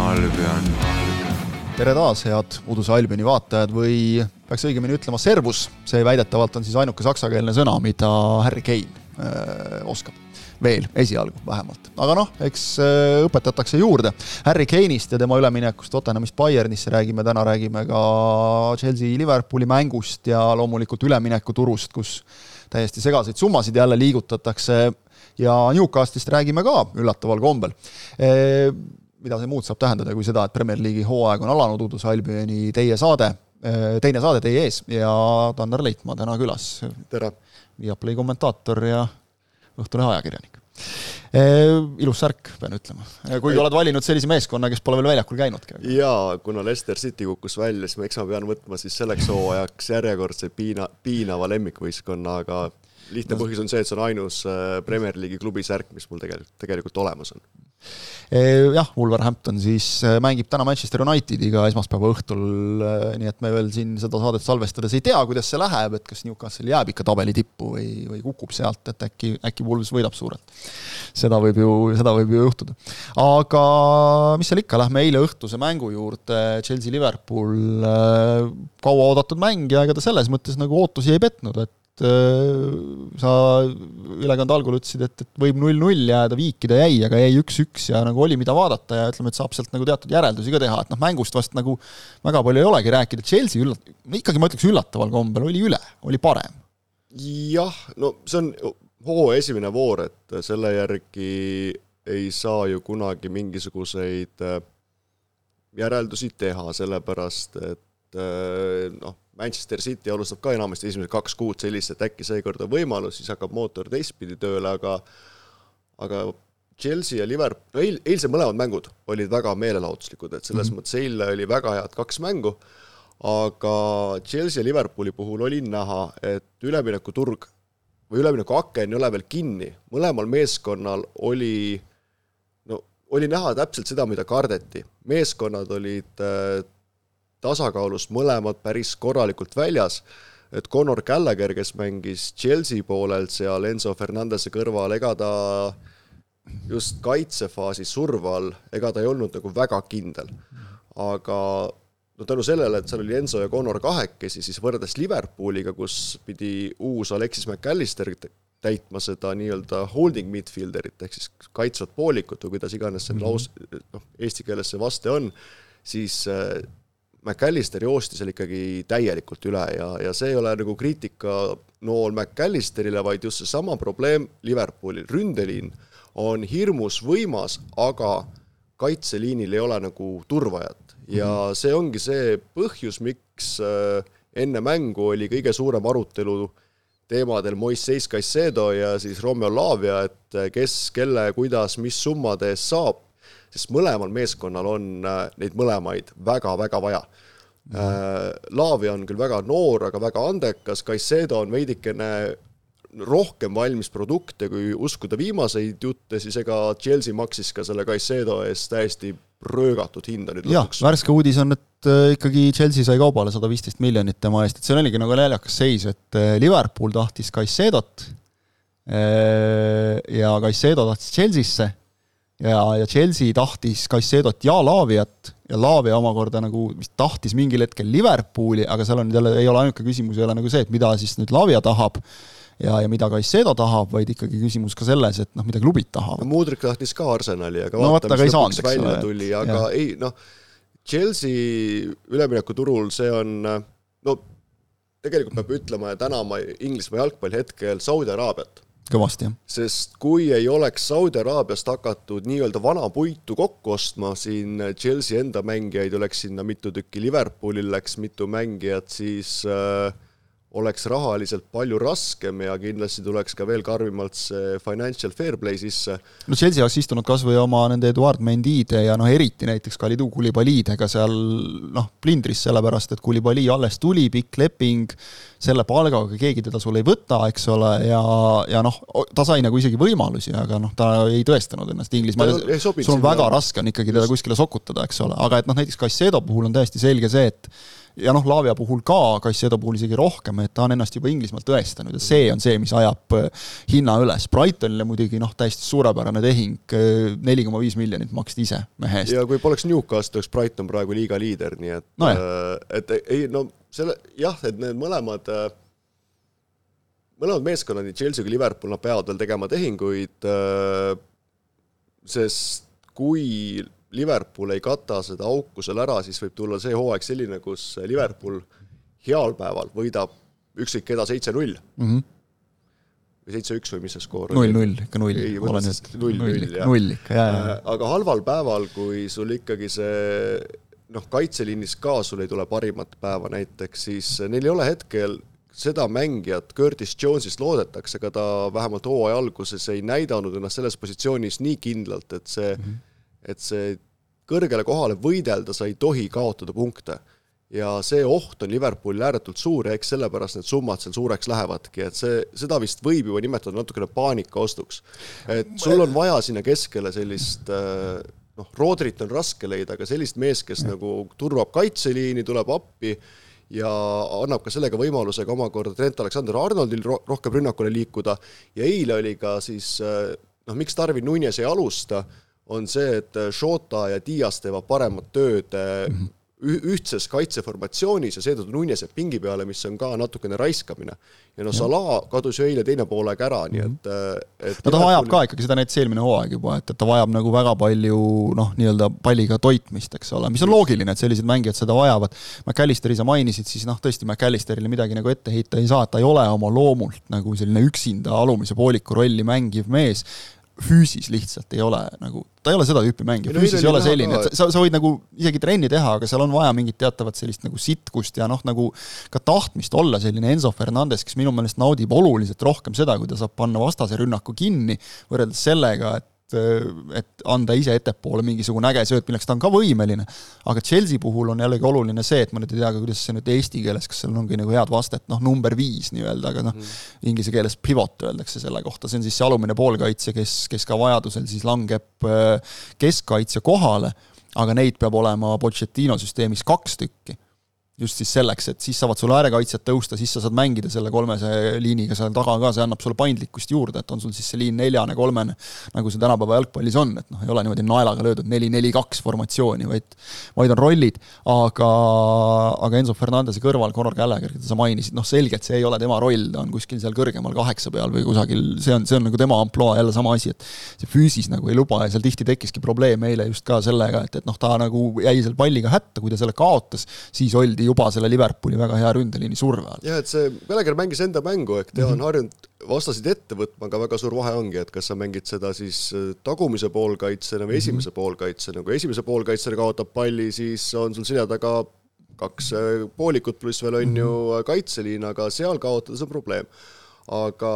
Albion. tere taas, head Uduse Albioni vaatajad või peaks õigemini ütlema servus, see väidetavalt on siis ainuke saksakeelne sõna, mida Harry Kane öö, oskab. veel, esialgu vähemalt. aga noh, eks öö, õpetatakse juurde. Harry Kane'ist ja tema üleminekust Tottenhamist Bayernisse räägime täna, räägime ka Chelsea-Liverpooli mängust ja loomulikult üleminekuturust, kus täiesti segaseid summasid jälle liigutatakse ja Newcastist räägime ka üllataval kombel mida see muud saab tähendada, kui seda, et Premier League'i hooaeg on alanud, Udus Albioni teie saade, teine saade teie ees ja Tanner Leitmaa täna külas. tere! Viaplay kommentaator ja Õhtulehe ajakirjanik. Ilus särk, pean ütlema. kuigi oled valinud sellise meeskonna, kes pole veel väljakul käinudki. jaa, kuna Leicester City kukkus välja, siis ma, eks ma pean võtma siis selleks hooajaks järjekordse piina, piinava lemmikvõistkonna, aga lihtne põhjus on see, et see on ainus Premier League'i klubi särk, mis mul tegelikult, tegelikult olemas on jah, Wolverhampton siis äh, mängib täna Manchester Unitediga esmaspäeva õhtul, äh, nii et me veel siin seda saadet salvestades ei tea, kuidas see läheb, et kas Newcastle jääb ikka tabeli tippu või, või kukub sealt, et äkki, äkki Wolves võidab suurelt. seda võib ju, seda võib ju juhtuda. aga mis seal ikka, lähme eile õhtuse mängu juurde, Chelsea-Liverpool, kauaoodatud mäng ja ega ta selles mõttes nagu ootusi ei petnud, et et äh, sa ülekande algul ütlesid, et, et võib null-null jääda, viikida jäi, aga jäi üks-üks ja nagu oli, mida vaadata ja ütleme, et saab sealt nagu teatud järeldusi ka teha, et noh, mängust vast nagu väga palju ei olegi rääkida, Chelsea üllat-, ikkagi ma ütleks üllataval kombel oli üle, oli parem. jah, no see on hooaja esimene voor, et selle järgi ei saa ju kunagi mingisuguseid äh, järeldusi teha, sellepärast et äh, noh, Manchester City alustab ka enamasti esimesed kaks kuud sellist, et äkki seekord on võimalus, siis hakkab mootor teistpidi tööle, aga aga Chelsea ja Liverpool, no eil, eilsed mõlemad mängud olid väga meelelahutuslikud, et selles mm -hmm. mõttes eile oli väga head kaks mängu, aga Chelsea ja Liverpooli puhul oli näha, et üleminekuturg või üleminekuaken ei ole veel kinni, mõlemal meeskonnal oli no oli näha täpselt seda, mida kardeti. meeskonnad olid äh, tasakaalust mõlemad päris korralikult väljas, et Connor Gallagher, kes mängis Chelsea poolelt seal Enzo Fernandese kõrval, ega ta just kaitsefaasi surve all, ega ta ei olnud nagu väga kindel. aga no tänu sellele, et seal oli Enzo ja Connor kahekesi, siis võrreldes Liverpooliga, kus pidi uus Alexis McAllister täitma seda nii-öelda holding midfielderit ehk siis kaitsvat poolikut või kuidas iganes see -hmm. laus, noh, eesti keeles see vaste on, siis äh, McAllister joostis seal ikkagi täielikult üle ja, ja see ei ole nagu kriitikanool McAllisterile, vaid just seesama probleem Liverpoolil, ründeliin on hirmus võimas, aga kaitseliinil ei ole nagu turvajat. Ja mm -hmm. see ongi see põhjus, miks äh, enne mängu oli kõige suurem arutelu teemadel Moises Caicedo ja siis Romeo Lavia, et äh, kes, kelle, kuidas, mis summade eest saab sest mõlemal meeskonnal on äh, neid mõlemaid väga-väga vaja mm. -hmm. Laavi on küll väga noor, aga väga andekas, Caicedo on veidikene rohkem valmis produkte, kui uskuda viimaseid jutte, siis ega Chelsea maksis ka selle Caicedo eest täiesti röögatud hinda nüüd jah, värske uudis on, et äh, ikkagi Chelsea sai kaubale sada viisteist miljonit tema eest, et see oligi nagu naljakas seis, et Liverpool tahtis Caicedot ja Caicedo tahtis Chelsea'sse ja, ja Chelsea tahtis Caicedo't ja Laaviat ja Laavia omakorda nagu vist tahtis mingil hetkel Liverpooli, aga seal on jälle, ei ole ainuke küsimus, ei ole nagu see, et mida siis nüüd Laavia tahab ja, ja mida Caicedo tahab, vaid ikkagi küsimus ka selles, et noh, mida klubid tahavad. Mudrik tahtis ka Arsenali, aga no, vaata, mis lõpuks välja tuli, aga ja. ei noh, Chelsea üleminekuturul see on no tegelikult peab ütlema ja tänama Inglismaa jalgpalli hetkel Saudi Araabiat kõvasti, jah. sest kui ei oleks Saudi Araabiast hakatud nii-öelda vana puitu kokku ostma, siin Chelsea enda mängijaid oleks sinna mitu tükki, Liverpoolil läks mitu mängijat, siis äh, oleks rahaliselt palju raskem ja kindlasti tuleks ka veel karmimalt see financial fair play sisse. no Chelsea oleks istunud kas või oma nende Eduard Mendide ja noh, eriti näiteks Kalidou Koulibalidega seal noh, plindris, sellepärast et Koulibaly alles tuli, pikk leping, selle palgaga keegi teda sul ei võta, eks ole, ja, ja noh, ta sai nagu isegi võimalusi, aga noh, ta ei tõestanud ennast Inglismaal, sul on väga raske on ikkagi teda kuskile sokutada, eks ole, aga et noh, näiteks Caicedo puhul on täiesti selge see, et ja noh, Lavia puhul ka, Caicedo puhul isegi rohkem, et ta on ennast juba Inglismaal tõestanud ja see on see, mis ajab äh, hinna üles. Brightonile muidugi noh, täiesti suurepärane tehing, äh, neli koma viis miljonit maksti ise mehe eest. ja kui poleks Newcastle, oleks Brighton praegu liiga liider, nii et no, et ei no selle jah, et need mõlemad mõlemad meeskonnad, nii Chelsea kui Liverpool, nad peavad veel tegema tehinguid, sest kui Liverpool ei kata seda auku seal ära, siis võib tulla see hooaeg selline, kus Liverpool heal päeval võidab ükskõik keda seitse-null mm. -hmm. või seitse-üks või mis see skoor oli? null-null, ikka null. null-null, jah. null ikka, jaa, jaa. Äh, aga halval päeval, kui sul ikkagi see noh, kaitseliinis ka sul ei tule parimat päeva näiteks, siis neil ei ole hetkel seda mängijat, Curtis Jones'ist loodetakse, aga ta vähemalt hooaja alguses ei näidanud ennast selles positsioonis nii kindlalt, et see mm, -hmm. Et see kõrgele kohale võidelda, sa ei tohi kaotada punkte. ja see oht on Liverpoolil ääretult suur ja eks sellepärast need summad seal suureks lähevadki, et see, seda vist võib juba nimetada natukene paanikaostuks. et sul on vaja sinna keskele sellist äh, noh, Rodrit on raske leida, aga sellist meest, kes nagu turvab kaitseliini, tuleb appi ja annab ka sellega võimaluse ka omakorda Trent Alexander-Arnoldil ro rohkem rünnakule liikuda ja eile oli ka siis noh, miks Darwin Nunes ei alusta, on see, et Shota ja Dias teevad paremat tööd mm -hmm ühtses kaitseformatsioonis ja seetõttu Nunes jääb pingi peale, mis on ka natukene raiskamine. ja noh, Salah kadus ju eile teine poolaeg ära, nii et, et no ta vajab ka ikkagi seda näitas eelmine hooaeg juba, et, et ta vajab nagu väga palju noh, nii-öelda palliga toitmist, eks ole, mis on loogiline, et sellised mängijad seda vajavad. McAllisteri sa mainisid, siis noh, tõesti McAllisterile midagi nagu ette heita ei saa, et ta ei ole oma loomult nagu selline üksinda alumise pooliku rolli mängiv mees füüsis lihtsalt ei ole nagu, ta ei ole seda tüüpi mängija, füüsis ei ole selline, et sa, sa võid nagu isegi trenni teha, aga seal on vaja mingit teatavat sellist nagu sitkust ja noh, nagu ka tahtmist olla selline Enzo Fernandes, kes minu meelest naudib oluliselt rohkem seda, kui ta saab panna vastase rünnaku kinni, võrreldes sellega, et et anda ise ettepoole mingisugune äge sööt, milleks ta on ka võimeline, aga Chelsea puhul on jällegi oluline see, et ma nüüd ei tea ka, kuidas see nüüd eesti keeles, kas seal ongi nagu head vastet, noh, number viis nii-öelda, aga noh mm., inglise keeles pivot öeldakse selle kohta, see on siis see alumine poolkaitse, kes, kes ka vajadusel siis langeb äh, keskkaitse kohale, aga neid peab olema Pochettino süsteemis kaks tükki just siis selleks, et siis saavad sul äärekaitsjad tõusta, siis sa saad mängida selle kolmese liiniga seal taga ka, see annab sulle paindlikkust juurde, et on sul siis see liin neljane, kolmene, nagu see tänapäeva jalgpallis on, et noh, ei ole niimoodi naelaga löödud neli-neli-kaks formatsiooni, vaid vaid on rollid, aga, aga Enzo Fernandese kõrval Conor Gallagher, keda sa mainisid, noh selgelt see ei ole tema roll, ta on kuskil seal kõrgemal kaheksa peal või kusagil, see on, see on nagu tema ampluaa, jälle sama asi, et see füüsis nagu ei luba ja seal tihti tekkiski probleem eile just ka sellega, et, et noh, ta nagu jäi seal palliga hätta, kui ta selle kaotas, siis oldi juba selle Liverpooli väga hea ründeliini surve all. jah, et see Gallagher mängis enda mängu, ehk ta mm -hmm. on harjunud vastaseid ette võtma, aga väga suur vahe ongi, et kas sa mängid seda siis äh, tagumise poolkaitsena või mm -hmm. esimese poolkaitsena, kui esimese poolkaitsena kaotab palli, siis on sul selja taga kaks äh, poolikut pluss veel on mm -hmm. ju äh, kaitseliin, aga seal kaotades on probleem. aga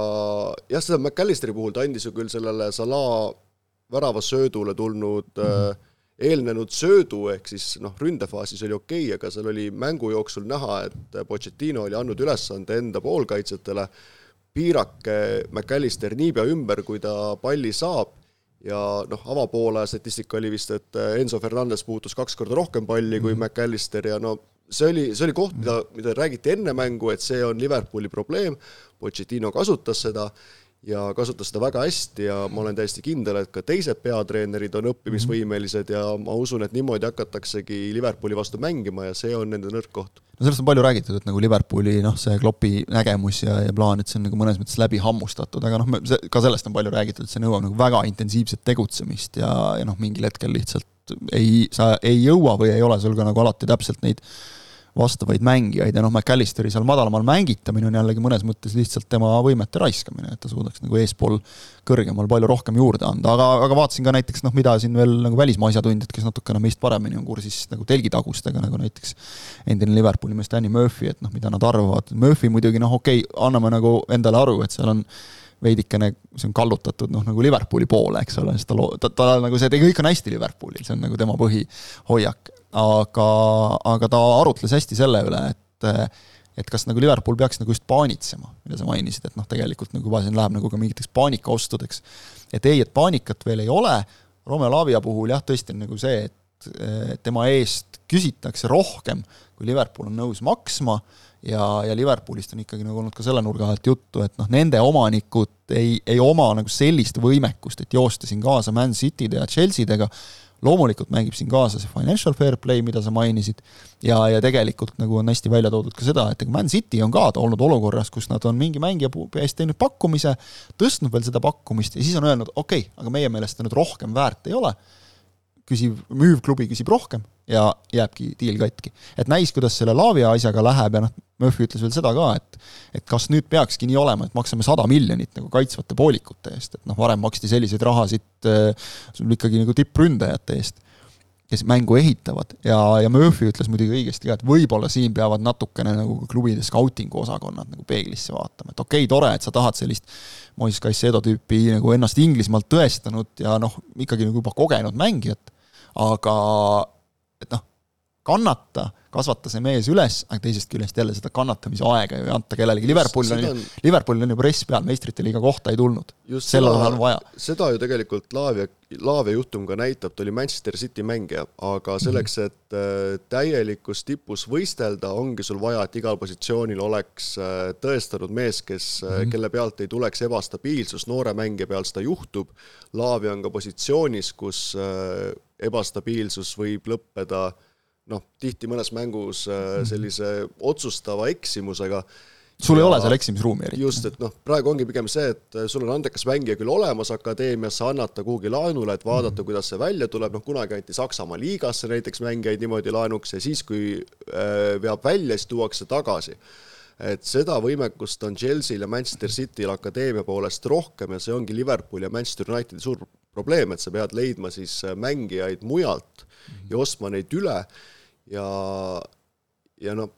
jah, seda McAllisteri puhul ta andis ju küll sellele Salah väravasöödule tulnud mm -hmm. Eelnenud söödu, ehk siis noh, ründefaasis oli okei okay,, aga seal oli mängu jooksul näha, et Pochettino oli andnud ülesande enda poolkaitsjatele, piirake McAllister niipea ümber, kui ta palli saab, ja noh, avapoole statistika oli vist, et Enzo Fernandez puutus kaks korda rohkem palli kui mm -hmm. McAllister ja no see oli, see oli koht, mida, mida räägiti enne mängu, et see on Liverpooli probleem, Pochettino kasutas seda ja kasutas seda väga hästi ja ma olen täiesti kindel, et ka teised peatreenerid on õppimisvõimelised ja ma usun, et niimoodi hakataksegi Liverpooli vastu mängima ja see on nende nõrk koht. no sellest on palju räägitud, et nagu Liverpooli noh, see Kloppi nägemus ja, ja plaan, et see on nagu mõnes mõttes läbi hammustatud, aga noh, ka sellest on palju räägitud, et see nõuab nagu väga intensiivset tegutsemist ja, ja noh, mingil hetkel lihtsalt ei, sa ei jõua või ei ole sul ka nagu alati täpselt neid vastavaid mängijaid ja noh, McAllisteri seal madalamal mängitamine on jällegi mõnes mõttes lihtsalt tema võimete raiskamine, et ta suudaks nagu eespool kõrgemal palju rohkem juurde anda, aga, aga vaatasin ka näiteks noh, mida siin veel nagu välismaa asjatundjad, kes natukene meist paremini on kursis nagu telgitagustega, nagu näiteks endine Liverpooli mees Danny Murphy, et noh, mida nad arvavad, Murphy muidugi noh, okei okay,, anname nagu endale aru, et seal on veidikene, see on kallutatud noh, nagu Liverpooli poole, eks ole, sest ta loo-, ta, ta nagu see, kõik on hästi Liverpoolil, see on nagu tema põhihoiak aga, aga ta arutles hästi selle üle, et et kas nagu Liverpool peaks nagu just paanitsema, mida sa mainisid, et noh, tegelikult nagu juba siin läheb nagu ka mingiteks paanikaostudeks. et ei, et paanikat veel ei ole, Romeo Lavia puhul jah, tõesti on nagu see, et tema eest küsitakse rohkem, kui Liverpool on nõus maksma. Ja, ja Liverpoolist on ikkagi nagu olnud ka selle nurga alt juttu, et noh, nende omanikud ei, ei oma nagu sellist võimekust, et joosta siin kaasa Man Cityde ja Chelsea'dega, loomulikult mängib siin kaasa see financial fair play, mida sa mainisid, ja, ja tegelikult nagu on hästi välja toodud ka seda, et Man City on ka olnud olukorras, kus nad on mingi mängija eest teinud pakkumise, tõstnud veel seda pakkumist ja siis on öelnud, okei okay,, aga meie meelest ta nüüd rohkem väärt ei ole. Küsib, müüv klubi küsib rohkem ja jääbki diil katki. et näis, kuidas selle Laavia asjaga läheb ja noh, Murphy ütles veel seda ka, et et kas nüüd peakski nii olema, et maksame sada miljonit nagu kaitsvate poolikute eest, et noh, varem maksti selliseid rahasid äh, ikkagi nagu tippründajate eest, kes mängu ehitavad ja, ja Murphy ütles muidugi õigesti ka, et võib-olla siin peavad natukene nagu klubide scouting'u osakonnad nagu peeglisse vaatama, et okei okay,, tore, et sa tahad sellist Moises Caicedo tüüpi nagu ennast Inglismaalt tõestanud ja noh, ikkagi nagu juba kogenud mängijat, aga et noh, kannata, kasvata see mees üles, aga teisest küljest jälle seda kannatamise aega ju ei anta kellelegi, Liverpool on, on, Liverpoolil on ju press peal, meistrite liiga kohta ei tulnud. sellel ajal on vaja. seda ju tegelikult Laavia, Laavia juhtum ka näitab, ta oli Manchester City mängija, aga selleks, mhm. et äh, täielikus tipus võistelda, ongi sul vaja, et igal positsioonil oleks äh, tõestanud mees, kes mm, -hmm. kelle pealt ei tuleks ebastabiilsus, noore mängija peal seda juhtub, Laavia on ka positsioonis, kus ebastabiilsus võib lõppeda noh, tihti mõnes mängus äh, mhm. sellise otsustava eksimusega. sul ja, ei ole seal eksimisruumi eriti. just, et noh, praegu ongi pigem see, et äh, sul on andekas mängija küll olemas akadeemias, sa annad ta kuhugi laenule, et vaadata mm., kuidas see välja tuleb, noh kunagi anti Saksamaa liigasse näiteks mängijaid niimoodi laenuks ja siis, kui äh, veab välja, siis tuuakse tagasi et seda võimekust on Chelsea'l ja Manchester City'l akadeemia poolest rohkem ja see ongi Liverpool ja Manchester Unitedi suur probleem, et sa pead leidma siis äh, mängijaid mujalt ja ostma neid üle ja, ja noh,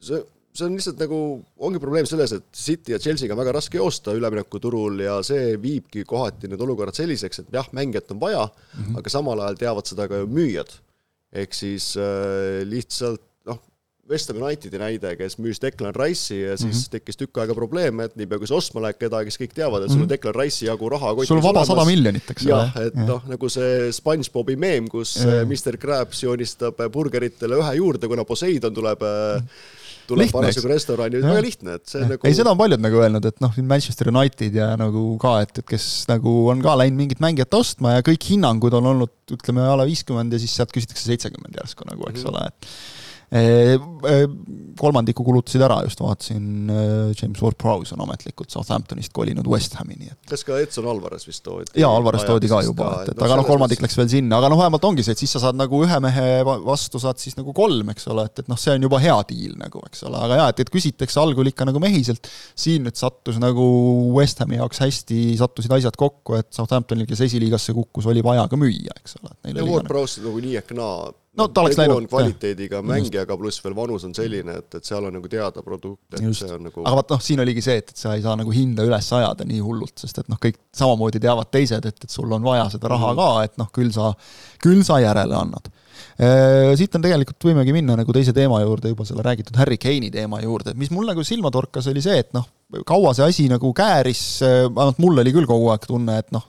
see, see on lihtsalt nagu, ongi probleem selles, et City ja Chelsea'ga on väga raske joosta üleminekuturul ja see viibki kohati need olukorrad selliseks, et jah, mängijat on vaja mm, -hmm. aga samal ajal teavad seda ka ju müüjad. ehk siis äh, lihtsalt West Ham Unitedi näide, kes müüs Declan Rice'i ja siis mm -hmm. tekkis tükk aega probleeme, et niipea kui sa ostma lähed kedagi, siis kõik teavad, et sul on mhm. Declan Rice'i jagu raha kotis sul on vaba sada miljonit, eks ole. jah, et noh, nagu see SpongeBobi meem, kus ja. Mr Krabs joonistab burgeritele ühe juurde, kuna Poseidon tuleb mm -hmm tuleb parasjagu restorani, väga lihtne, et see ja. nagu ei, seda on paljud nagu öelnud, et noh, Manchester United ja nagu ka, et, et kes nagu on ka läinud mingit mängijat ostma ja kõik hinnangud on olnud ütleme a la viiskümmend ja siis sealt küsitakse seitsekümmend järsku nagu, eks mm -hmm. ole, et kolmandiku kulutasid ära, just vaatasin, James Ward-Prowse on ametlikult Southamptonist kolinud West Hami, nii et kas ka Edson Alvarez vist toodi? jaa, Alvarez toodi ka juba, et, et no, aga noh, kolmandik läks veel sinna, aga noh, vähemalt ongi see, et siis sa saad nagu ühe mehe vastu saad siis nagu kolm, eks ole, et, et noh, see on juba hea diil nagu, eks ole, aga jaa, et, et küsitakse algul ikka nagu mehiselt, siin nüüd sattus nagu West Hami jaoks hästi, sattusid asjad kokku, et Southamptonil, kes esiliigasse kukkus, oli vaja ka müüa, eks ole. ja Ward-Prowse nagu nii ehk naa no ta oleks läinud. kvaliteediga mängijaga, pluss veel vanus on selline, et, et seal on nagu teada produkt, et Just. see on nagu aga vot noh, siin oligi see, et, et sa ei saa nagu hinda üles ajada nii hullult, sest et noh, kõik samamoodi teavad teised, et, et sul on vaja seda raha mhm. ka, et noh, küll sa, küll sa järele annad Äh, siit on tegelikult, võimegi minna nagu teise teema juurde, juba selle räägitud Harry Kane'i teema juurde, mis mul nagu silma torkas, oli see, et noh, kaua see asi nagu kääris, äh, vähemalt mul oli küll kogu aeg tunne, et noh,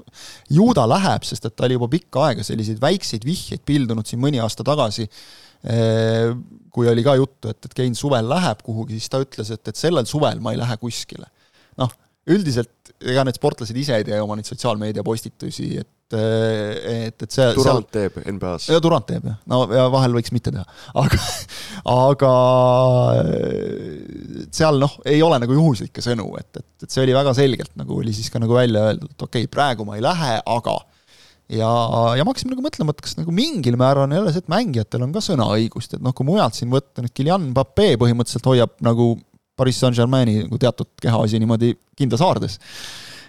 ju ta läheb, sest et ta oli juba pikka aega selliseid väikseid vihjeid pildunud siin mõni aasta tagasi, äh, kui oli ka juttu, et, et Kane suvel läheb kuhugi, siis ta ütles, et, et sellel suvel ma ei lähe kuskile. noh, üldiselt ega need sportlased ise ei tee oma neid sotsiaalmeedia postitusi, et et, et see Durant seal, teeb NBA-s. ja Durant teeb jah, no ja vahel võiks mitte teha, aga aga seal noh, ei ole nagu juhuslikke sõnu, et, et, et see oli väga selgelt nagu oli siis ka nagu välja öeldud, et okei okay,, praegu ma ei lähe, aga ja, ja ma hakkasin nagu mõtlema, et kas nagu mingil määral on jälle see, et mängijatel on ka sõnaõigust, et noh, kui mujalt siin võtta, nüüd Guillain Pape põhimõtteliselt hoiab nagu Pariis Saint-Germaini nagu teatud kehaasi niimoodi kindlas haardes.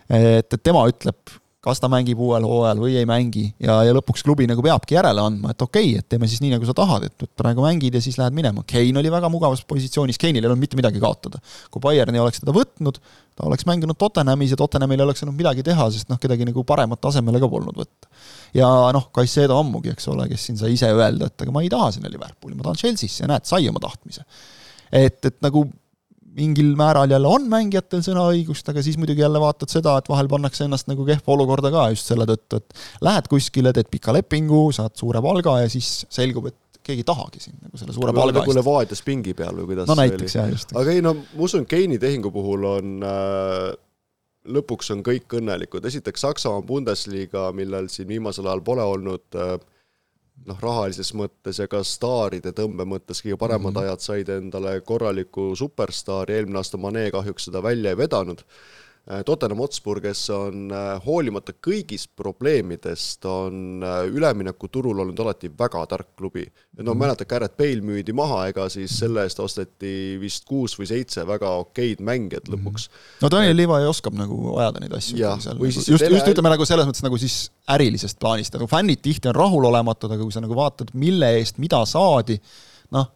et, et tema ütleb kas ta mängib uuel hooajal või ei mängi ja, ja lõpuks klubi nagu peabki järele andma, et okei okay,, et teeme siis nii, nagu sa tahad, et, et praegu mängid ja siis lähed minema. Kane oli väga mugavas positsioonis, Kane'il ei olnud mitte midagi kaotada. kui Bayern ei oleks teda võtnud, ta oleks mänginud Tottenhamis ja Tottenhamil ei oleks saanud midagi teha, sest noh, kedagi nagu paremat tasemele ka polnud võtta. ja noh, Kaisedo ammugi, eks ole, kes siin sai ise öelda, et aga ma ei taha sinna Liverpooli, ma tahan Chelsea'sse ja näed, sai oma tahtmise. et, et nagu mingil määral jälle on mängijatel sõnaõigust, aga siis muidugi jälle vaatad seda, et vahel pannakse ennast nagu kehva olukorda ka just selle tõttu, et lähed kuskile, teed pika lepingu, saad suure palga ja siis selgub, et keegi ei tahagi sind nagu selle suure palga nagu Levadias pingi peal või kuidas no näiteks, jah, just. aga ei no ma usun, Keini tehingu puhul on äh, lõpuks on kõik õnnelikud, esiteks Saksamaa Bundesliga, millel siin viimasel ajal pole olnud äh, noh, rahalises mõttes ja ka staaride tõmbe mõttes kõige paremad mm -hmm. ajad said endale korraliku superstaari, eelmine aasta Mane kahjuks seda välja ei vedanud Tottenham Hotspur, kes on äh, hoolimata kõigist probleemidest, on äh, üleminekuturul olnud alati väga tark klubi. no mhm. mäletad, Garrett Bale müüdi maha, ega siis selle eest osteti vist kuus või seitse väga okeid mängijat mhm. lõpuks. no Daniel Levi oskab nagu ajada neid asju. just, just tele... ütleme nagu selles mõttes nagu siis ärilisest plaanist, nagu fännid tihti on rahulolematud, aga kui sa nagu vaatad, mille eest mida saadi, noh,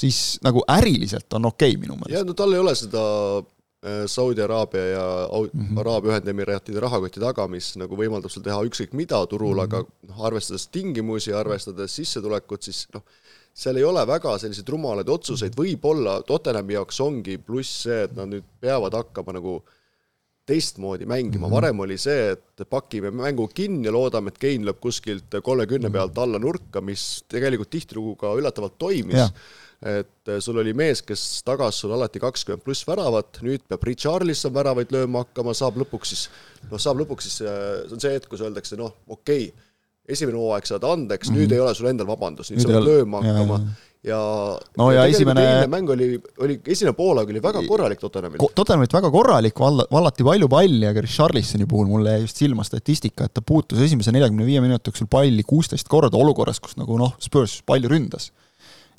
siis nagu äriliselt on okei okay, minu meelest. jah, no tal ei ole seda Äh, Saudi Araabia ja mm -hmm. Araabia Ühendemiraatide rahakoti taga, mis nagu võimaldab sul teha ükskõik mida turul mm, -hmm. aga noh, arvestades tingimusi, arvestades sissetulekut, siis noh, seal ei ole väga selliseid rumalaid otsuseid, võib-olla Tottenhami jaoks ongi pluss see, et nad nüüd peavad hakkama nagu teistmoodi mängima mm, -hmm. varem oli see, et pakime mängu kinni ja loodame, et Kein lööb kuskilt kolmekümne mhm. pealt alla nurka, mis tegelikult tihtilugu ka üllatavalt toimis yeah et äh, sul oli mees, kes tagas sul alati kakskümmend pluss väravat, nüüd peab Richarlison väravaid lööma hakkama, saab lõpuks siis, noh, saab lõpuks siis, äh, see on see hetk, kus öeldakse, noh, okei okay,, esimene hooaeg saad andeks mm, -hmm. nüüd ei ole sul endal vabandust, nüüd, sa pead lööma hakkama ja, ja no ja, ja esimene mäng oli, oli, esimene poolaeg oli väga korralik Tottenhamil. Tottenhamit väga korralik, valla, vallati palju palli, aga Richarlisoni puhul mulle jäi just silma statistika, et ta puutus esimese neljakümne viie minuti jooksul palli kuusteist korda olukorras, kus nagu noh, Spurs palju ründas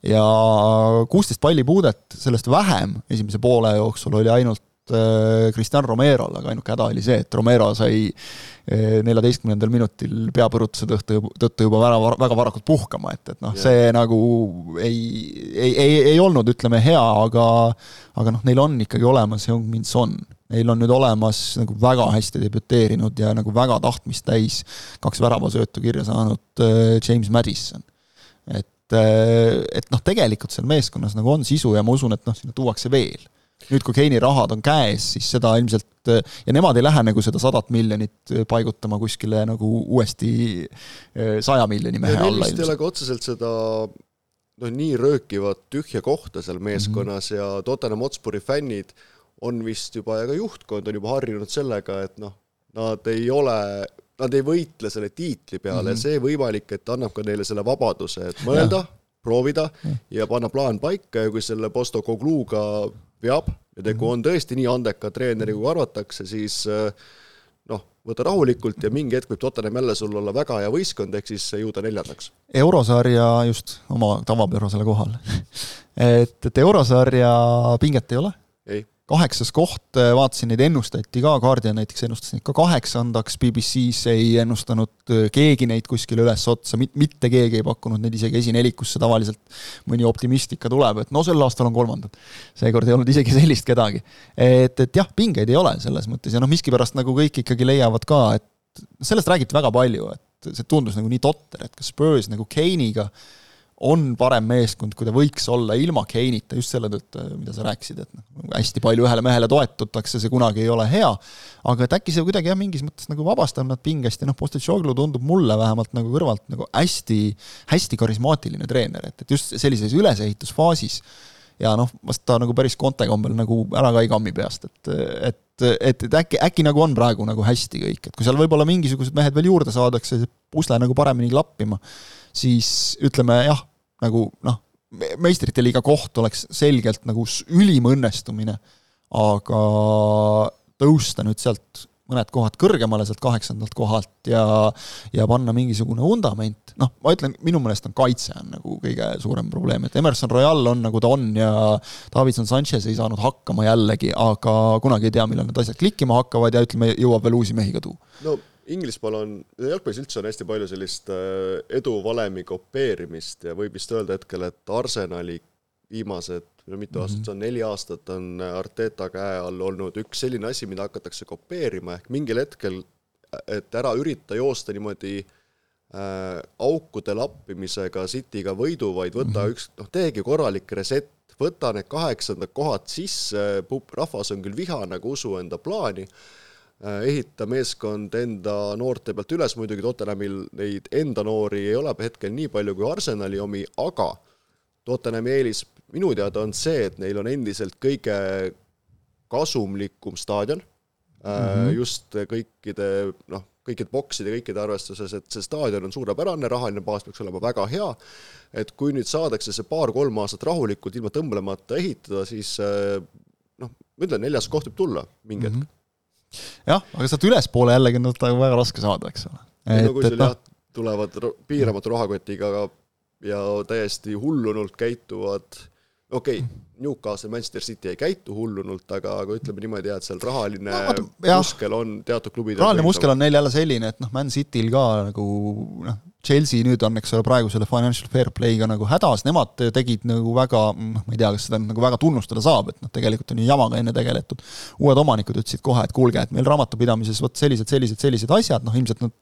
ja kuusteist pallipuudet, sellest vähem esimese poole jooksul oli ainult äh, Cristian Romerol, aga ainuke häda oli see, et Romero sai äh, neljateistkümnendal minutil peapõrutuse tõttu, tõttu juba väga, väga varakult puhkama, et, et noh, see nagu ei, ei, ei, ei olnud, ütleme, hea, aga aga noh, neil on ikkagi olemas Young-Min Son. Neil on nüüd olemas nagu väga hästi debüteerinud ja nagu väga tahtmist täis kaks väravasöötu kirja saanud äh, James Madison. et et, et noh, tegelikult seal meeskonnas nagu on sisu ja ma usun, et noh, sinna tuuakse veel. nüüd, kui Keini rahad on käes, siis seda ilmselt ja nemad ei lähe nagu seda sadat miljonit paigutama kuskile nagu uuesti saja miljoni mehe alla. Ei ole ka otseselt seda noh, nii röökivat tühja kohta seal meeskonnas mm -hmm. ja Tottenham Hotspuri fännid on vist juba ja ka juhtkond on juba harjunud sellega, et noh, nad ei ole nad ei võitle selle tiitli peale mm, -hmm. see võimalik, et annab ka neile selle vabaduse, et mõelda, proovida ja. panna plaan paika ja kui selle Postokogluga veab ja tegu -hmm. on tõesti nii andeka treeneri, kui arvatakse, siis eh, noh, võta rahulikult ja mingi hetk võib Tottenham jälle sul olla väga hea võistkond, ehk siis jõuda neljandaks. eurosarja just oma tavapärasele kohale et, et eurosarja pinget ei ole? Kaheksas koht, äh, vaatasin neid ennustati ka, Guardian näiteks ennustas neid ka kaheksandaks, BBC-s ei ennustanud äh, keegi neid kuskile üles otsa, mitte keegi ei pakkunud neid isegi esinelikusse, tavaliselt mõni optimist ikka tuleb, et no sel aastal on kolmandad. seekord ei olnud isegi sellist kedagi. et, et jah, pingeid ei ole selles mõttes ja noh, miskipärast nagu kõik ikkagi leiavad ka, et sellest räägiti väga palju, et see tundus nagu nii totter, et kas Spurs nagu Kane'iga on parem meeskond, kui ta võiks olla ilma Keinita, just selle tõttu, mida sa rääkisid, et noh, hästi palju ühele mehele toetutakse, see kunagi ei ole hea, aga et äkki see kuidagi jah, mingis mõttes nagu vabastab nad pingest ja noh, Postecoglou tundub mulle vähemalt nagu kõrvalt nagu hästi, hästi karismaatiline treener, et, et just sellises ülesehitusfaasis ja noh, vast ta nagu päris Conte kombel nagu ära ka ei kammi peast, et, et et, et äkki, äkki nagu on praegu nagu hästi kõik, et kui seal võib-olla mingisugused mehed veel juurde saadakse, see pusle nagu paremini klappima, siis ütleme jah, nagu noh, meistrite liiga koht oleks selgelt nagu ülim õnnestumine, aga tõusta nüüd sealt mõned kohad kõrgemale sealt kaheksandalt kohalt ja ja panna mingisugune vundament, noh, ma ütlen, minu meelest on kaitse on nagu kõige suurem probleem, et Emerson Royal on nagu ta on ja Davidson Sanchez ei saanud hakkama jällegi, aga kunagi ei tea, millal need asjad klikkima hakkavad ja ütleme, jõuab veel uusi mehi ka tuua. no Inglismaal on, jalgpallis üldse on hästi palju sellist äh, eduvalemi kopeerimist ja võib vist öelda hetkel, et Arsenali viimased, no mitu mm -hmm. aastat see on, neli aastat on Arteta käe all olnud üks selline asi, mida hakatakse kopeerima, ehk mingil hetkel, et ära ürita joosta niimoodi äh, aukude lappimisega Cityga võidu, vaid võta mm -hmm. üks, noh, teegi korralik reset, võta need kaheksandad kohad sisse, rahvas on küll vihane, aga usu enda plaani, ehita meeskond enda noorte pealt üles, muidugi Tottenhamil neid enda noori ei ole hetkel nii palju kui Arsenali omi, aga Tottenhami eelis minu teada on see, et neil on endiselt kõige kasumlikum staadion mm, -hmm. just kõikide noh, kõikide bokside, kõikide arvestuses, et see staadion on suurepärane, rahaline baas peaks olema väga hea, et kui nüüd saadakse see paar-kolm aastat rahulikult ilma tõmblemata ehitada, siis eh, noh, ma ütlen, neljas koht võib tulla mingi hetk mm. -hmm. Jah, aga sealt ülespoole jällegi on väga, väga raske saada, eks ole. no kui sul jah, tulevad piiramatu rahakotiga ja täiesti hullunult käituvad okei okay,, Newcastle, Manchester City ei käitu hullunult, aga, aga ütleme niimoodi, et seal rahaline no, muskel on teatud klubidel rahaline muskel on neil jälle selline, et noh, Man Cityl ka nagu noh, Chelsea nüüd on, eks ole, praegu selle financial fair play'ga nagu hädas, nemad tegid nagu väga, noh, ma ei tea, kas seda nagu väga tunnustada saab, et noh, tegelikult on ju jamaga enne tegeletud. uued omanikud ütlesid kohe, et kuulge, et meil raamatupidamises vot sellised, sellised, sellised asjad, noh ilmselt nad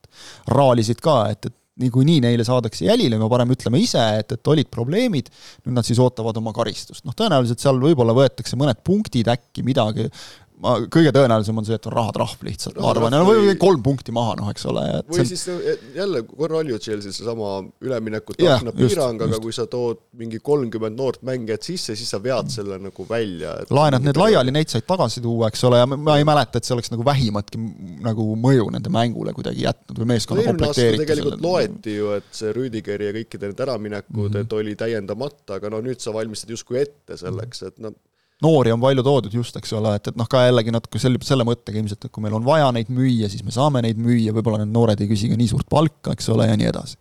raalisid ka, et, et niikuinii neile saadakse jälile, me parem ütleme ise, et, et olid probleemid, nüüd nad siis ootavad oma karistust. noh, tõenäoliselt seal võib-olla võetakse mõned punktid äkki, midagi, ma, kõige tõenäolisem on see, et on rahatrahv lihtsalt, ma arvan, või, või kolm punkti maha, noh, eks ole. või see... siis jälle korra oli ju Chelsea'l seesama üleminekut yeah, piirang, aga kui sa tood mingi kolmkümmend noort mängijat sisse, siis sa vead selle nagu välja. laenad need laiali, neid said tagasi tuua, eks ole, ja ma ei mäleta, et see oleks nagu vähimatki nagu mõju nende mängule kuidagi jätnud või meeskonna komplekteeritusele. tegelikult loeti ju, et see Rüdigeri ja kõikide need äraminekud mm, -hmm. et oli täiendamata, aga no nüüd sa valmistad justkui ette selleks, et noh, noori on palju toodud just, eks ole, et, et noh, ka jällegi natuke selle, selle mõttega ilmselt, et kui meil on vaja neid müüa, siis me saame neid müüa, võib-olla need noored ei küsi ka nii suurt palka, eks ole, ja nii edasi.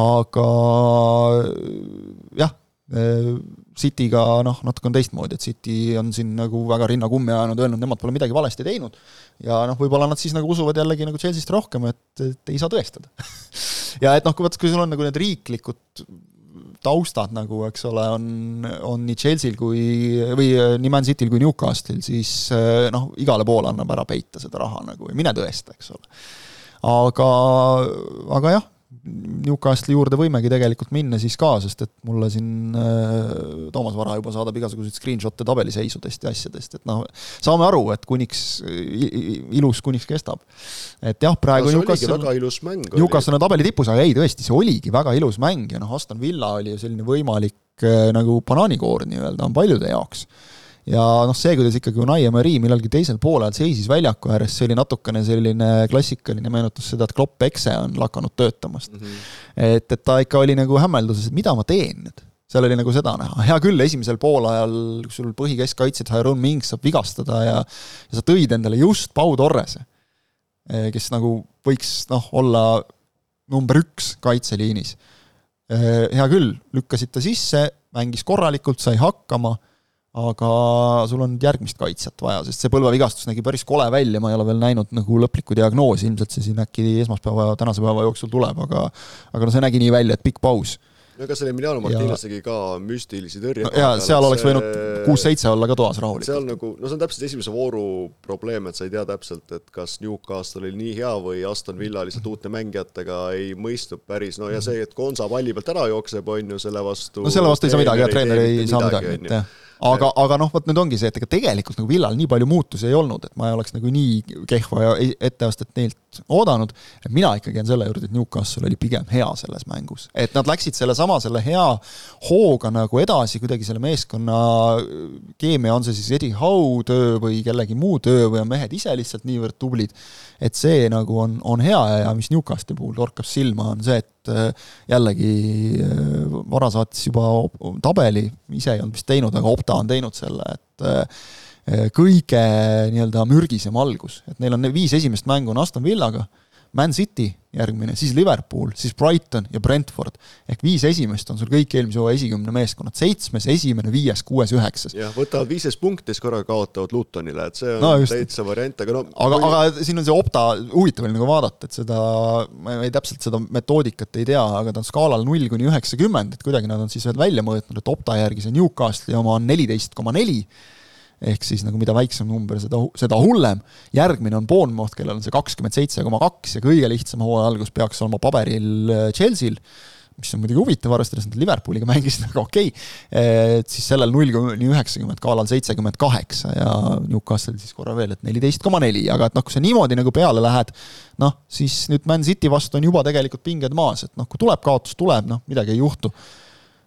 aga jah, Cityga noh, natuke on teistmoodi, et City on siin nagu väga rinna kummi ajanud, öelnud, nemad pole midagi valesti teinud ja noh, võib-olla nad siis nagu usuvad jällegi nagu Chelsea'st rohkem, et, et ei saa tõestada ja et noh, kui vaat, kui sul on nagu need riiklikud taustad nagu, eks ole, on, on nii Chelsea'l kui, või äh, nii Man City'l kui Newcastle'il, siis äh, noh, igale poole annab ära peita seda raha nagu ja mine tõesta, eks ole. aga, aga jah, Newcastle'i juurde võimegi tegelikult minna siis ka, sest et mulle siin äh, Toomas Vara juba saadab igasuguseid screenshot'e tabeliseisudest ja asjadest, et noh, saame aru, et kuniks, ilus kuniks kestab. et jah, praegu no, Newcastle, väga ilus mäng Newcastle on tabeli tipus, aga ei, tõesti, see oligi väga ilus mäng ja noh, Aston Villa oli ju selline võimalik äh, nagu banaanikoor nii-öelda on paljude jaoks ja noh, see, kuidas ikkagi Unai Emery millalgi teisel poolel seisis väljaku ääres, see oli natukene selline klassikaline, meenutas seda, et Klopp Ekse on lakanud töötamast mm. -hmm. et, et ta ikka oli nagu hämmelduses, et mida ma teen nüüd seal oli nagu seda näha, hea küll, esimesel poolajal, sul põhikeskkaitsjad, Haroon Mings saab vigastada ja ja sa tõid endale just Pau Torrese, eh, kes nagu võiks noh, olla number üks kaitseliinis. Eh, hea küll, lükkasid ta sisse, mängis korralikult, sai hakkama aga sul on järgmist kaitsjat vaja, sest see põlvevigastus nägi päris kole välja, ma ei ole veel näinud nagu lõplikku diagnoosi, ilmselt see siin äkki esmaspäeva, tänase päeva jooksul tuleb, aga aga no see nägi nii välja, et pikk paus no ega seal Emiliano Martinez tegi ka müstilisi tõrjeid. no jaa, seal oleks võinud kuus-seitse olla ka toas rahulikult. seal nagu, no see on täpselt esimese vooru probleem, et sa ei tea täpselt, et kas Newcastle oli nii hea või Aston Villa lihtsalt uute mängijatega ei mõistnud päris, no ja see, et Gonza palli pealt ära jookseb, on ju, selle vastu no selle vastu ei saa midagi, jah, treener ei saa midagi, et jah aga, aga noh, vot nüüd ongi see, et ega tegelikult nagu Villal nii palju muutusi ei olnud, et ma ei oleks nagu nii kehva etteastet neilt oodanud, et mina ikkagi jään selle juurde, et Newcastle oli pigem hea selles mängus. et nad läksid sellesama, selle hea hooga nagu edasi kuidagi selle meeskonna keemia, on see siis Eddie Howe töö või kellegi muu töö või on mehed ise lihtsalt niivõrd tublid, et see nagu on, on hea ja mis Newcastle'i puhul torkab silma, on see, et äh, jällegi äh, Vara saatis juba tabeli, ise ei olnud vist teinud, aga Opta on teinud selle, et äh, kõige nii-öelda mürgisem algus, et neil on viis esimest mängu on Aston Villaga Man City järgmine, siis Liverpool, siis Brighton ja Brentford. ehk viis esimest on sul kõik eelmise hooaja esikümne meeskonnad, seitsmes, esimene, viies, kuues, üheksas. jah, võtavad viisteist punkti, siis korraga kaotavad Lutonile, et see on no, täitsa variant, aga no aga või..., aga siin on see opta, huvitav oli nagu vaadata, et seda, ma ei täpselt seda metoodikat ei tea, aga ta on skaalal null kuni üheksakümmend, et kuidagi nad on siis veel välja mõõtnud, et opta järgi see Newcastle'i oma on neliteist koma neli ehk siis nagu mida väiksem number, seda, seda hullem. järgmine on Bournemouth, kellel on see kakskümmend seitse koma kaks ja kõige lihtsam hooaja algus peaks olema paberil äh, Chelsea'l, mis on muidugi huvitav, arvestades, et Liverpooliga mängisid, aga okei okay., et siis sellel null kuni üheksakümmend kaalal seitsekümmend kaheksa ja Newcastle siis korra veel, et neliteist koma neli, aga et noh, kui sa niimoodi nagu peale lähed, noh, siis nüüd Man City vastu on juba tegelikult pinged maas, et noh, kui tuleb kaotus, tuleb, noh, midagi ei juhtu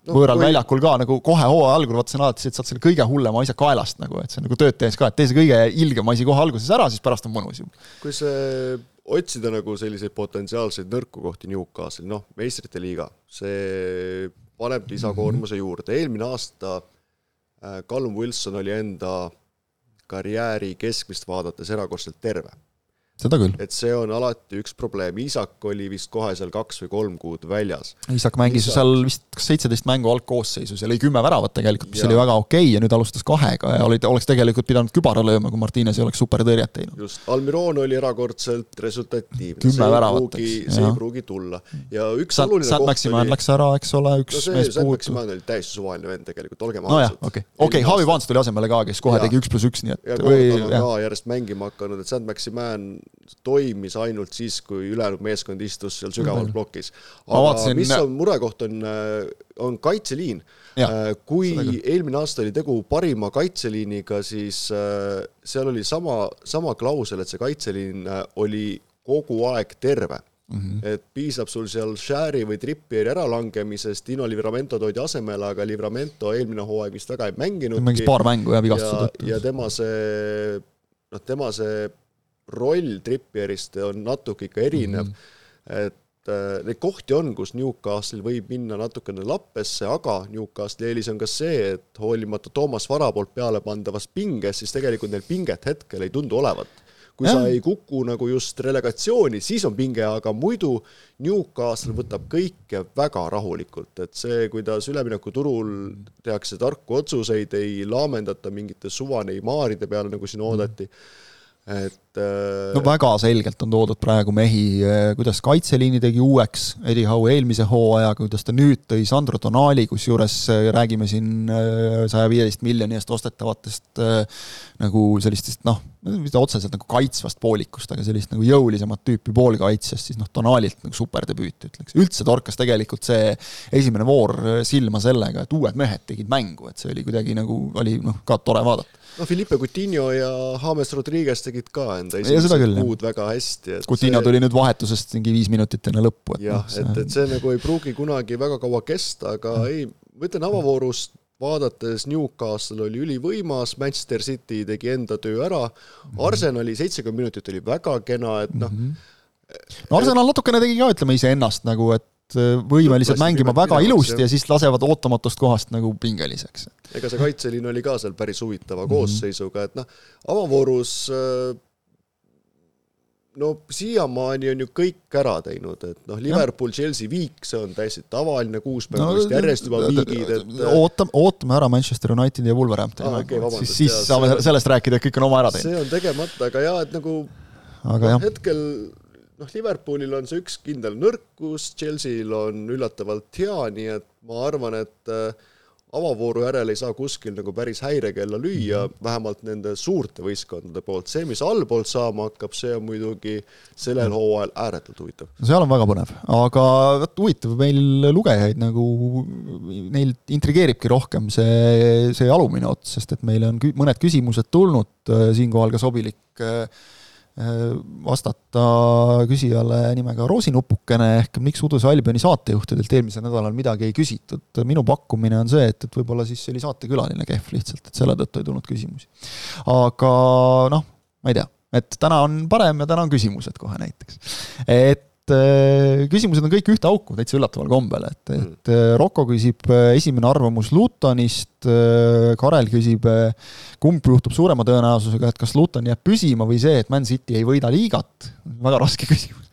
no, võõral kui... väljakul ka nagu kohe hooaja algul, vaata on alati saad selle kõige hullema asja kaelast nagu, et see on nagu tööd tehes ka, et tee see kõige ilgem asi kohe alguses ära, siis pärast on mõnus ju. kui see otsida nagu selliseid potentsiaalseid nõrku kohti Newcastle'i, noh, meistrite liiga, see paneb lisakoormuse juurde, eelmine aasta äh, Callum Wilson oli enda karjääri keskmist vaadates erakordselt terve seda küll. et see on alati üks probleem, Isak oli vist kohe seal kaks või kolm kuud väljas. Isak mängis Isak... seal vist kas seitseteist mängu algkoosseisus ja lõi kümme väravat tegelikult, mis ja. oli väga okei okay, ja nüüd alustas kahega ja oli, oleks tegelikult pidanud kübara lööma, kui Martines ei oleks supertõrjet teinud. just, Almiron oli erakordselt resultatiivne. kümme väravat, eks. see ei pruugi tulla ja üks Sa, oluline Sat koht Maximan oli läks ära, eks ole, üks no see, mees. Maximan oli täiesti suvaline vend tegelikult, olgem ausad. okei, okei, Javi Vans tuli asemele ka, kes kohe ja. tegi üks pluss üks, nii et järjest mängima hakanud, et Saint Maximan toimis ainult siis, kui ülejäänud meeskond istus seal sügaval plokis. aga mis on murekoht, on, äh, on kaitseliin. Äh, kui eelmine aasta oli tegu parima kaitseliiniga, siis äh, seal oli sama, sama klausel, et see kaitseliin oli kogu aeg terve Mm -hmm. et piisab sul seal Shari või Trippieri äralangemisest, Dino Livramento toodi asemele, aga Livramento eelmine hooaeg vist väga ei mänginudki. mängis paar mängu jah, vigastuse tõttu. ja tema see, noh, tema see roll Trippierist on natuke ikka erinev mm, -hmm. et äh, neid kohti on, kus Newcastle võib minna natukene lappesse, aga Newcastle'i eelis on ka see, et hoolimata Toomas Vara poolt peale pandavast pingest, siis tegelikult neil pinget hetkel ei tundu olevat kui ja. sa ei kuku nagu just relegatsiooni, siis on pinge, aga muidu Newcastle võtab kõike väga rahulikult, et see, kuidas üleminekuturul tehakse tarku otsuseid, ei laamendata mingite suva Neimaride peale, nagu siin oodati mm, et no väga selgelt on toodud praegu mehi, eh, kuidas kaitseliini tegi uueks Eddie Howe eelmise hooajaga, kuidas ta nüüd tõi Sandro Tonali, kusjuures eh, räägime siin saja viieteist miljoni eest ostetavatest nagu sellistest noh, mitte otseselt nagu kaitsvast poolikust, aga sellist nagu jõulisemat tüüpi poolkaitsjast, siis noh, Tonalilt nagu superdebüüt ütleks. üldse torkas tegelikult see esimene voor silma sellega, et uued mehed tegid mängu, et see oli kuidagi nagu, oli noh, ka tore vaadata no Felipe Coutinho ja James Rodriguez tegid ka enda esimesed kuud väga hästi. Coutinho see... tuli nüüd vahetusest mingi viis minutit enne lõppu. jah, et, noh, et, et see nagu ei pruugi kunagi väga kaua kesta, aga ja. ei, ma ütlen avavoorust vaadates Newcastle oli ülivõimas, Manchester City tegi enda töö ära, mhm. Arsenali seitsekümmend minutit oli väga kena, et noh mm -hmm no Arsenal natukene tegi ka, ütleme iseennast nagu, et võimelised mängima väga ilusti ja siis lasevad ootamatust kohast nagu pingeliseks. ega see kaitseliin oli ka seal päris huvitava -hmm. koosseisuga, et noh, avavoorus äh, no siiamaani on ju kõik ära teinud, et noh, Liverpool, Chelsea viik, see on täiesti tavaline, kuus mängu no, järjest juba viigid, et ootame, ootame ära Manchester Unitedi ja Wolverhamptoni ah, okay, siis, siis saame sellest rääkida, et kõik on oma ära teinud. see on tegemata, aga jaa, et nagu aga jah. hetkel noh, Liverpoolil on see üks kindel nõrkus, Chelsea'l on üllatavalt hea, nii et ma arvan, et äh, avavooru järel ei saa kuskil nagu päris häirekella lüüa, mhm. vähemalt nende suurte võistkondade poolt, see, mis allpoolt saama hakkab, see on muidugi sellel mhm. hooajal ääretult huvitav. no seal on väga põnev, aga vot huvitav, meil lugejaid nagu, neil intrigeeribki rohkem see, see alumine ots, sest et meile on kü-, mõned küsimused tulnud, äh, siinkohal ka sobilik äh, Äh, vastata küsijale nimega Roosinupukene ehk miks Uduse Albioni saatejuhtidelt eelmisel nädalal midagi ei küsitud. minu pakkumine on see, et, et võib-olla siis oli saatekülaline kehv lihtsalt, et selle tõttu ei tulnud küsimusi. aga noh, ma ei tea, et täna on parem ja täna on küsimused kohe näiteks. et Äh, küsimused on kõik ühte auku, täitsa üllataval kombel, et, et mm. Rocco küsib äh, esimene arvamus Lutonist, Karel küsib, kumb juhtub suurema tõenäosusega, et kas Luton jääb püsima või see, et Man City ei võida liigat, väga raske küsimus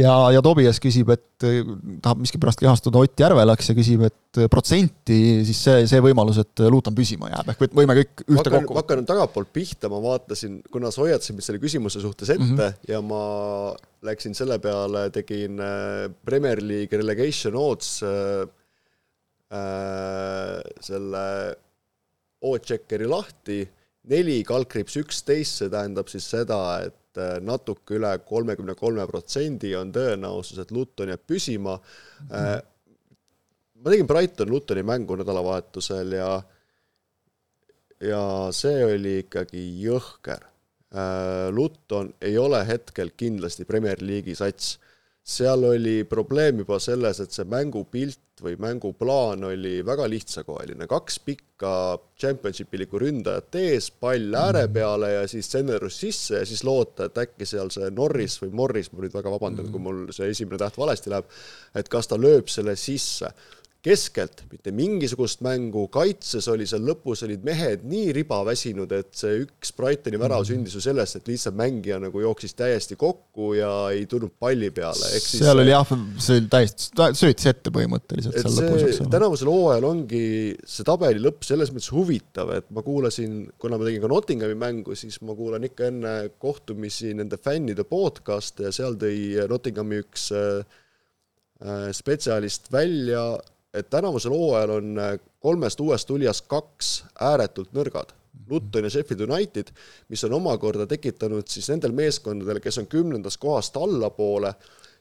ja, ja Tobias küsib, et äh, tahab miskipärast kehastuda Ott Järvelaks ja küsib, et äh, protsenti siis see, see võimalus, et Luutan püsima jääb, ehk võime kõik ühte kokku. ma hakkan tagantpoolt pihta, ma vaatasin, kuna sa hoiatasid mind selle küsimuse suhtes ette mm -hmm. ja ma läksin selle peale, tegin Premier League relegation odds äh, selle odd-checkeri lahti, neli kaldkriips üksteist, see tähendab siis seda, et et äh, natuke üle kolmekümne kolme protsendi on tõenäosus, et Luton jääb püsima mm. -hmm. ma tegin Brighton Lutoni mängu nädalavahetusel ja ja see oli ikkagi jõhker. Luton ei ole hetkel kindlasti Premier League'i sats seal oli probleem juba selles, et see mängupilt või mänguplaan oli väga lihtsakoeline, kaks pikka championship'ilikku ründajat ees, pall ääre mhm. peale ja siis tsennerus sisse ja siis loota, et äkki seal see Norris või Morris, ma nüüd väga vabandan, kui mul see esimene täht valesti läheb, et kas ta lööb selle sisse keskelt mitte mingisugust mängu, kaitses oli seal lõpus olid mehed nii ribaväsinud, et see üks Brightoni värav mhm. sündis ju sellest, et lihtsalt mängija nagu jooksis täiesti kokku ja ei tulnud palli peale, seal oli jah, see oli täiesti, söötis ette põhimõtteliselt seal lõpus, tänavusel hooajal ongi see tabeli lõpp selles mõttes huvitav, et ma kuulasin, kuna ma tegin ka Nottinghami mängu, siis ma kuulan ikka enne kohtumisi nende fännide podcast'e ja seal tõi Nottinghami üks äh, äh, spetsialist välja et tänavusel hooajal on äh, kolmest uuest tulijast kaks ääretult nõrgad. Luton ja Sheffield United, mis on omakorda tekitanud siis nendel meeskondadel, kes on kümnendast kohast allapoole,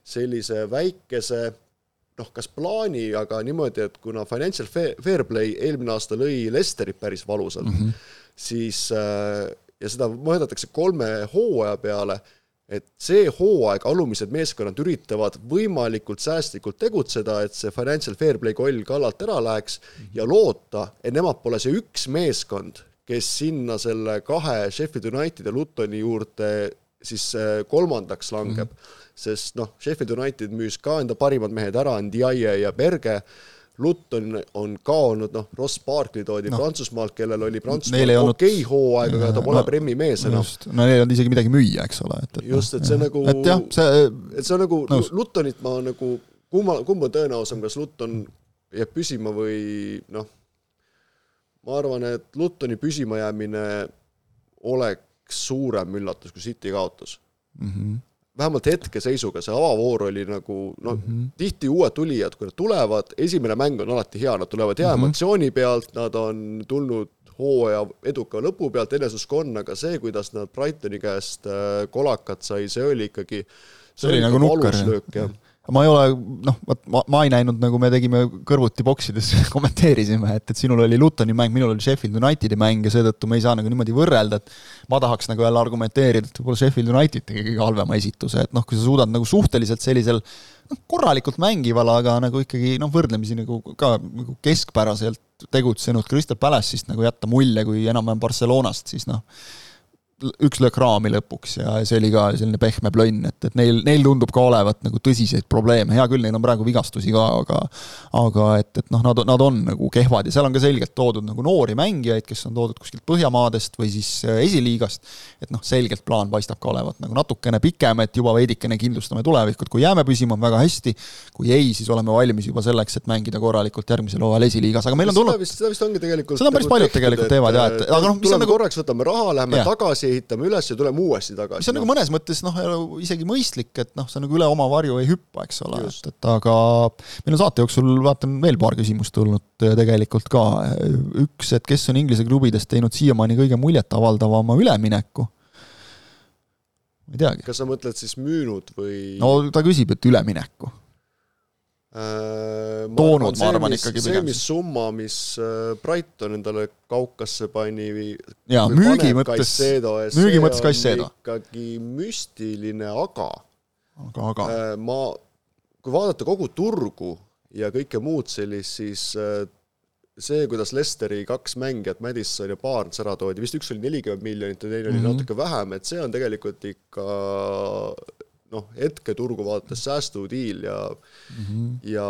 sellise väikese noh, kas plaani, aga niimoodi, et kuna Financial Fair Play eelmine aasta lõi Lesterit päris valusalt mm, -hmm. siis äh, ja seda mõõdetakse kolme hooaja peale et see hooaeg alumised meeskonnad üritavad võimalikult säästlikult tegutseda, et see financial fair play koll kallalt ära läheks ja loota, et nemad pole see üks meeskond, kes sinna selle kahe Sheffield Unitedi ja Lutoni juurde siis äh, kolmandaks langeb mm. -hmm. sest noh, Sheffield United müüs ka enda parimad mehed ära, Ndiaye ja Berge Luton on kaonud, noh, Ross Barkley toodi no. Prantsusmaalt, kellel oli Prantsusmaal okei okay hooaeg, aga ta pole no, Premi mees enam. no neil ei olnud isegi midagi müüa, eks ole, et, et just, et see jah. nagu, see et see on nagu nõus. Lutonit ma nagu, kumma, kumb on tõenäosam, kas Luton jääb püsima või noh, ma arvan, et Lutoni püsimajäämine oleks suurem üllatus, kui City kaotas mm. -hmm vähemalt hetkeseisuga see avavoor oli nagu noh mm -hmm., tihti uued tulijad, kui nad tulevad, esimene mäng on alati hea, nad tulevad hea mm -hmm. emotsiooni pealt, nad on tulnud hooaja eduka lõpu pealt, eneseusk on, aga see, kuidas nad Brightoni käest äh, kolakat sai, see oli ikkagi see, see oli nagu nukker, jah ma ei ole, noh, vot ma, ma ei näinud, nagu me tegime kõrvuti boksides kommenteerisime, et, et sinul oli Lutoni mäng, minul oli Sheffield Unitedi mäng ja seetõttu me ei saa nagu niimoodi võrrelda, et ma tahaks nagu jälle argumenteerida, et võib-olla Sheffield United tegi kõige halvema esituse, et noh, kui sa suudad nagu suhteliselt sellisel noh, korralikult mängival, aga nagu ikkagi noh, võrdlemisi nagu ka nagu keskpäraselt tegutsenud Crystal Palace'ist nagu jätta mulje kui enam-vähem Barcelonast, siis noh, üks löök raami lõpuks ja see oli ka selline pehme plönn, et, et neil, neil tundub ka olevat nagu tõsiseid probleeme, hea küll, neil on praegu vigastusi ka, aga aga et, et noh, nad, nad on nagu kehvad ja seal on ka selgelt toodud nagu noori mängijaid, kes on toodud kuskilt Põhjamaadest või siis äh, esiliigast, et noh, selgelt plaan paistab ka olevat nagu natukene pikem, et juba veidikene kindlustame tulevikut, kui jääme püsima, on väga hästi, kui ei, siis oleme valmis juba selleks, et mängida korralikult järgmisel hooajal esiliigas, aga meil on tulnud seda vist, seda vist ongi tegelikult seda on päris paljud tegelikult teevad jaa, et aga noh, mis on nagu korraks võtame raha, läheme ja. tagasi, tagasi, ehitame üles ja tuleme uuesti tagasi. mis on no. nagu mõnes mõttes noh, isegi mõistlik, et noh, sa nagu üle oma varju ei hüppa, eks ole, et, et aga meil on saate jooksul, vaatan, veel paar küsimust tulnud tegelikult ka. üks, et kes on Inglise klubidest teinud siiamaani kõige muljetavaldavama ülemineku? ma ei teagi. kas sa mõtled siis müünud või? no ta küsib, et ülemineku toonud, ma arvan ikkagi pigem. see, mis summa, mis äh, Brighton endale kaukasse pani jaa, müügi mõttes, müügi mõttes Caicedo. ikkagi müstiline, aga aga, aga äh, ma, kui vaadata kogu turgu ja kõike muud sellist, siis see, kuidas Lesteri kaks mängijat, Madison ja Barnes ära toodi, vist üks oli nelikümmend miljonit ja teine oli mm -hmm. natuke vähem, et see on tegelikult ikka noh, hetketurgu vaadates säästudiil ja mm -hmm. ja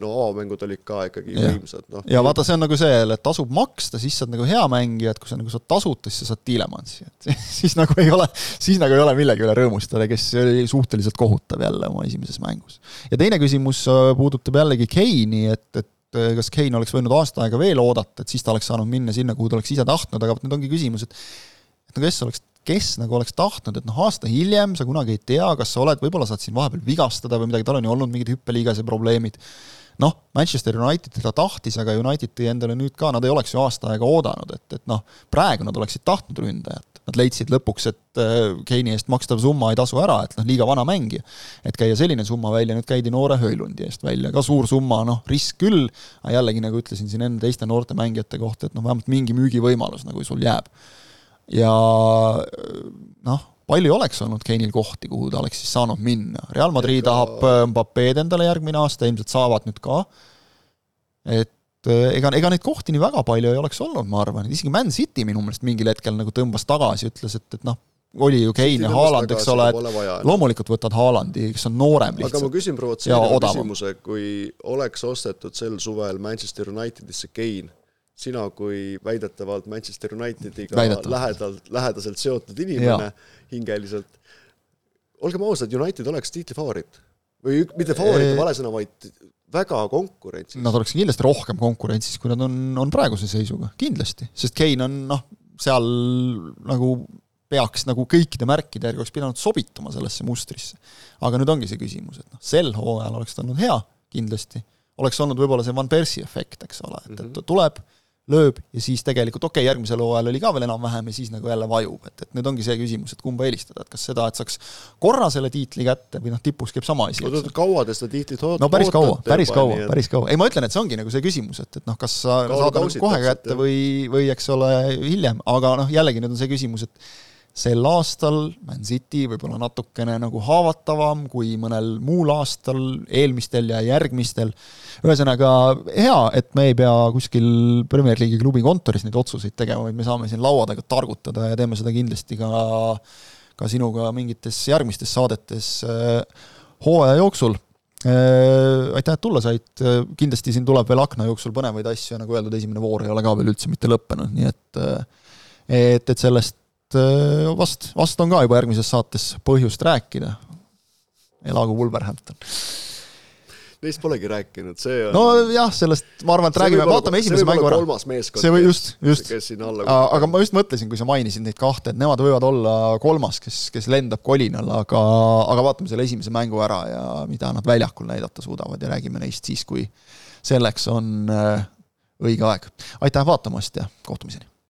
no avamängud olid ka ikkagi ja. võimsad, noh. ja vaata, see on nagu see, et tasub maksta, siis sa oled nagu hea mängija, et kui sa nagu saad tasuta, siis sa saad Tiilemansi, et siis nagu ei ole, siis nagu ei ole millegi üle rõõmustada, kes oli suhteliselt kohutav jälle oma esimeses mängus. ja teine küsimus äh, puudutab jällegi Keini, et, et äh, kas Kein oleks võinud aasta aega veel oodata, et siis ta oleks saanud minna sinna, kuhu ta oleks ise tahtnud, aga vot nüüd ongi küsimus, et et no kes oleks kes nagu oleks tahtnud, et noh, aasta hiljem sa kunagi ei tea, kas sa oled, võib-olla saad siin vahepeal vigastada või midagi, tal on ju olnud mingid hüppeliigese probleemid, noh, Manchester United teda tahtis, aga United tõi endale nüüd ka, nad ei oleks ju aasta aega oodanud, et, et noh, praegu nad oleksid tahtnud ründajat. Nad leidsid lõpuks, et äh, Keini eest makstav summa ei tasu ära, et noh, liiga vana mängija. et käia selline summa välja, nüüd käidi noore Höjlundi eest välja, ka suur summa, noh, risk küll, aga jällegi, nagu ütlesin siin enne teiste noorte mängijate kohta, et noh, vähemalt mingi müügivõimalus nagu sul jääb. Ja noh, palju oleks olnud Keinil kohti, kuhu ta oleks siis saanud minna, Real Madrid Ega... tahab äh, Mbapped endale järgmine aasta, ilmselt saavad nüüd ka, et Äh, ega, ega neid kohti nii väga palju ei oleks olnud, ma arvan, isegi Man City minu meelest mingil hetkel nagu tõmbas tagasi, ütles, et, et noh, oli ju Kein ja Haaland, eks ole, et loomulikult võtad Haalandi, kes on noorem lihtsalt. aga ma küsin provotseeriva küsimuse, kui oleks ostetud sel suvel Manchester Unitedisse Kein, sina kui väidetavalt Manchester Unitediga lähedalt, lähedaselt seotud inimene hingeliselt, olgem ausad, United oleks tiitlifavoriit või mitte favoriit on vale sõna, vaid väga konkurentsis. Nad oleksid kindlasti rohkem konkurentsis, kui nad on, on praeguse seisuga, kindlasti, sest Kein on noh, seal nagu peaks nagu kõikide märkide järgi oleks pidanud sobituma sellesse mustrisse. aga nüüd ongi see küsimus, et noh, sel hooajal oleks ta olnud hea, kindlasti, oleks olnud võib-olla see Van Persie efekt, eks ole, et, et mhm. tuleb lööb ja siis tegelikult okei okay,, järgmisel hooajal oli ka veel enam-vähem ja siis nagu jälle vajub, et, et nüüd ongi see küsimus, et kumba eelistada, et kas seda, et saaks korra selle tiitli kätte või noh, tipus käib sama asi. oot-oot, kaua te seda tiitlit ootate? no päris kaua, päris kaua, päris kaua, ei ma ütlen, et see ongi nagu see küsimus, et, et noh, kas sa saad nagu kohe kätte või, või eks ole, hiljem, aga noh, jällegi nüüd on see küsimus, et sel aastal Man City võib-olla natukene nagu haavatavam kui mõnel muul aastal, eelmistel ja järgmistel. ühesõnaga hea, et me ei pea kuskil Premier League'i klubi kontoris neid otsuseid tegema, vaid me saame siin laua taga targutada ja teeme seda kindlasti ka, ka sinuga mingites järgmistes saadetes äh, hooaja jooksul äh, aitäh, et tulla said, kindlasti siin tuleb veel akna jooksul põnevaid asju nagu öeldud, esimene voor ei ole ka veel üldse mitte lõppenud, nii et et, et sellest Äh, vast, vast on ka juba järgmises saates põhjust rääkida. elagu Wolverhampton. Neist polegi rääkinud, see on nojah, sellest ma arvan, et see räägime, vaatame esimese mängu ära. kolmas meeskond, see või just, just. aga ma just mõtlesin, kui sa mainisid neid kahte, et nemad võivad olla kolmas, kes, kes lendab kolinal, aga, aga vaatame selle esimese mängu ära ja mida nad väljakul näidata suudavad ja räägime neist siis, kui selleks on äh, õige aeg. aitäh vaatamast ja kohtumiseni!